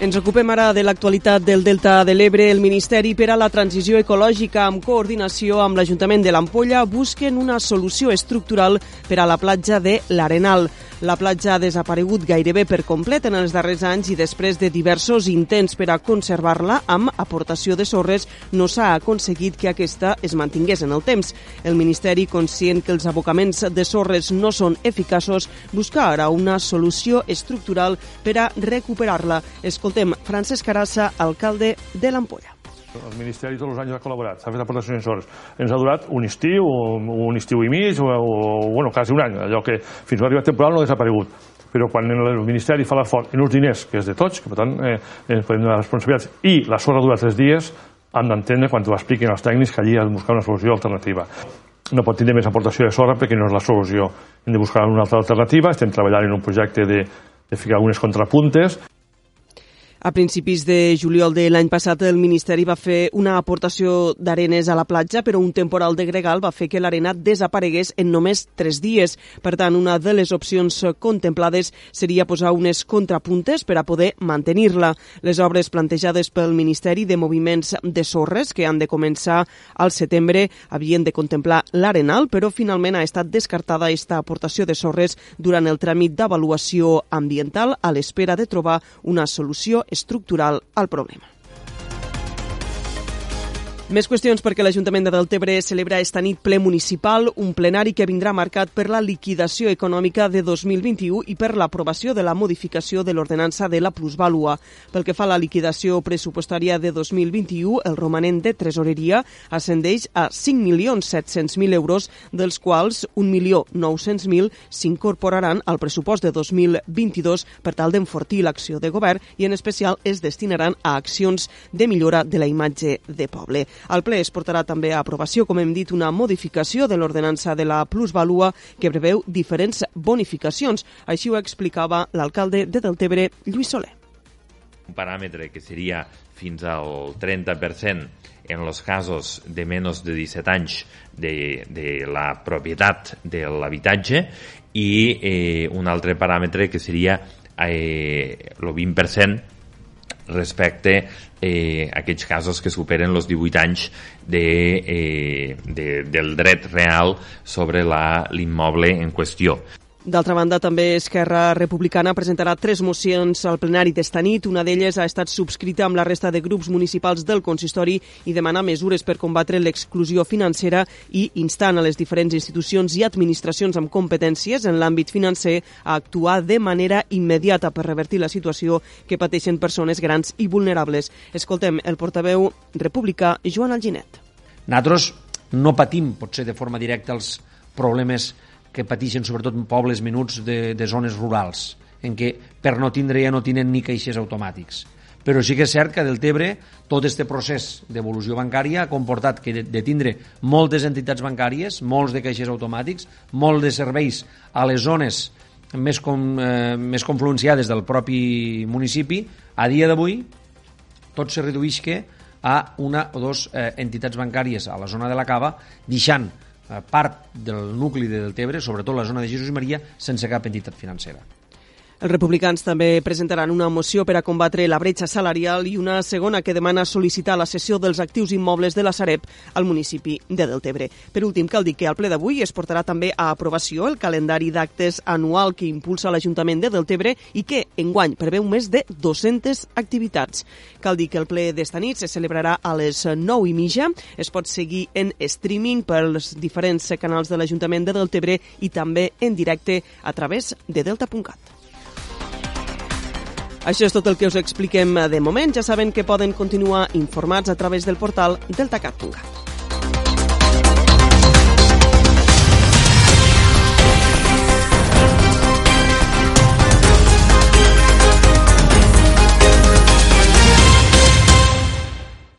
Ens ocupem ara de l'actualitat del Delta de l'Ebre. El Ministeri per a la Transició Ecològica, amb coordinació amb l'Ajuntament de l'Ampolla, busquen una solució estructural per a la platja de l'Arenal. La platja ha desaparegut gairebé per complet en els darrers anys i després de diversos intents per a conservar-la amb aportació de sorres no s'ha aconseguit que aquesta es mantingués en el temps. El Ministeri, conscient que els abocaments de sorres no són eficaços, busca ara una solució estructural per a recuperar-la. Escoltem Francesc Carassa, alcalde de l'Ampolla. El Ministeri tots els anys ha col·laborat, s'ha fet aportacions sensors. Ens ha durat un estiu, un estiu i mig, o, o bueno, quasi un any, allò que fins a l'arribat temporal no ha desaparegut. Però quan el Ministeri fa l'esforç en uns diners, que és de tots, que per tant eh, ens podem donar responsabilitats, i la sorra dura tres dies, han d'entendre, quan ho expliquin els tècnics, que allí has de buscar una solució alternativa. No pot tindre més aportació de sorra perquè no és la solució. Hem de buscar una altra alternativa, estem treballant en un projecte de, de ficar algunes contrapuntes a principis de juliol de l'any passat, el Ministeri va fer una aportació d'arenes a la platja, però un temporal de gregal va fer que l'arena desaparegués en només tres dies. Per tant, una de les opcions contemplades seria posar unes contrapuntes per a poder mantenir-la. Les obres plantejades pel Ministeri de Moviments de Sorres, que han de començar al setembre, havien de contemplar l'arenal, però finalment ha estat descartada aquesta aportació de sorres durant el tràmit d'avaluació ambiental a l'espera de trobar una solució estructural al problema. Més qüestions perquè l'Ajuntament de Deltebre celebra esta nit ple municipal, un plenari que vindrà marcat per la liquidació econòmica de 2021 i per l'aprovació de la modificació de l'ordenança de la plusvàlua. Pel que fa a la liquidació pressupostària de 2021, el romanent de tresoreria ascendeix a 5.700.000 euros, dels quals 1.900.000 s'incorporaran al pressupost de 2022 per tal d'enfortir l'acció de govern i en especial es destinaran a accions de millora de la imatge de poble. Al ple es portarà també a aprovació, com hem dit, una modificació de l'ordenança de la plusvalua que preveu diferents bonificacions. Així ho explicava l'alcalde de Deltebre, Lluís Soler. Un paràmetre que seria fins al 30% en els casos de menys de 17 anys de, de la propietat de l'habitatge i eh, un altre paràmetre que seria eh, el 20% respecte eh, a aquests casos que superen els 18 anys de, eh, de, del dret real sobre l'immoble en qüestió. D'altra banda, també Esquerra Republicana presentarà tres mocions al plenari d'esta nit. Una d'elles ha estat subscrita amb la resta de grups municipals del consistori i demana mesures per combatre l'exclusió financera i instant a les diferents institucions i administracions amb competències en l'àmbit financer a actuar de manera immediata per revertir la situació que pateixen persones grans i vulnerables. Escoltem el portaveu republicà Joan Alginet. Nosaltres no patim, potser de forma directa, els problemes que pateixen sobretot pobles menuts de, de zones rurals, en què per no tindre ja no tenen ni caixers automàtics. Però sí que és cert que del Tebre tot aquest procés d'evolució bancària ha comportat que de, de tindre moltes entitats bancàries, molts de caixers automàtics, molts de serveis a les zones més, com, eh, més confluenciades del propi municipi, a dia d'avui tot se redueix que a una o dues eh, entitats bancàries a la zona de la Cava, deixant part del nucli de Deltebre, sobretot la zona de Jesús i Maria, sense cap entitat financera. Els republicans també presentaran una moció per a combatre la bretxa salarial i una segona que demana sol·licitar la cessió dels actius immobles de la Sareb al municipi de Deltebre. Per últim, cal dir que al ple d'avui es portarà també a aprovació el calendari d'actes anual que impulsa l'Ajuntament de Deltebre i que, enguany, preveu més de 200 activitats. Cal dir que el ple d'esta nit se celebrarà a les 9 i mitja. Es pot seguir en streaming pels diferents canals de l'Ajuntament de Deltebre i també en directe a través de delta.cat. Això és tot el que us expliquem de moment. Ja saben que poden continuar informats a través del portal deltacat.cat.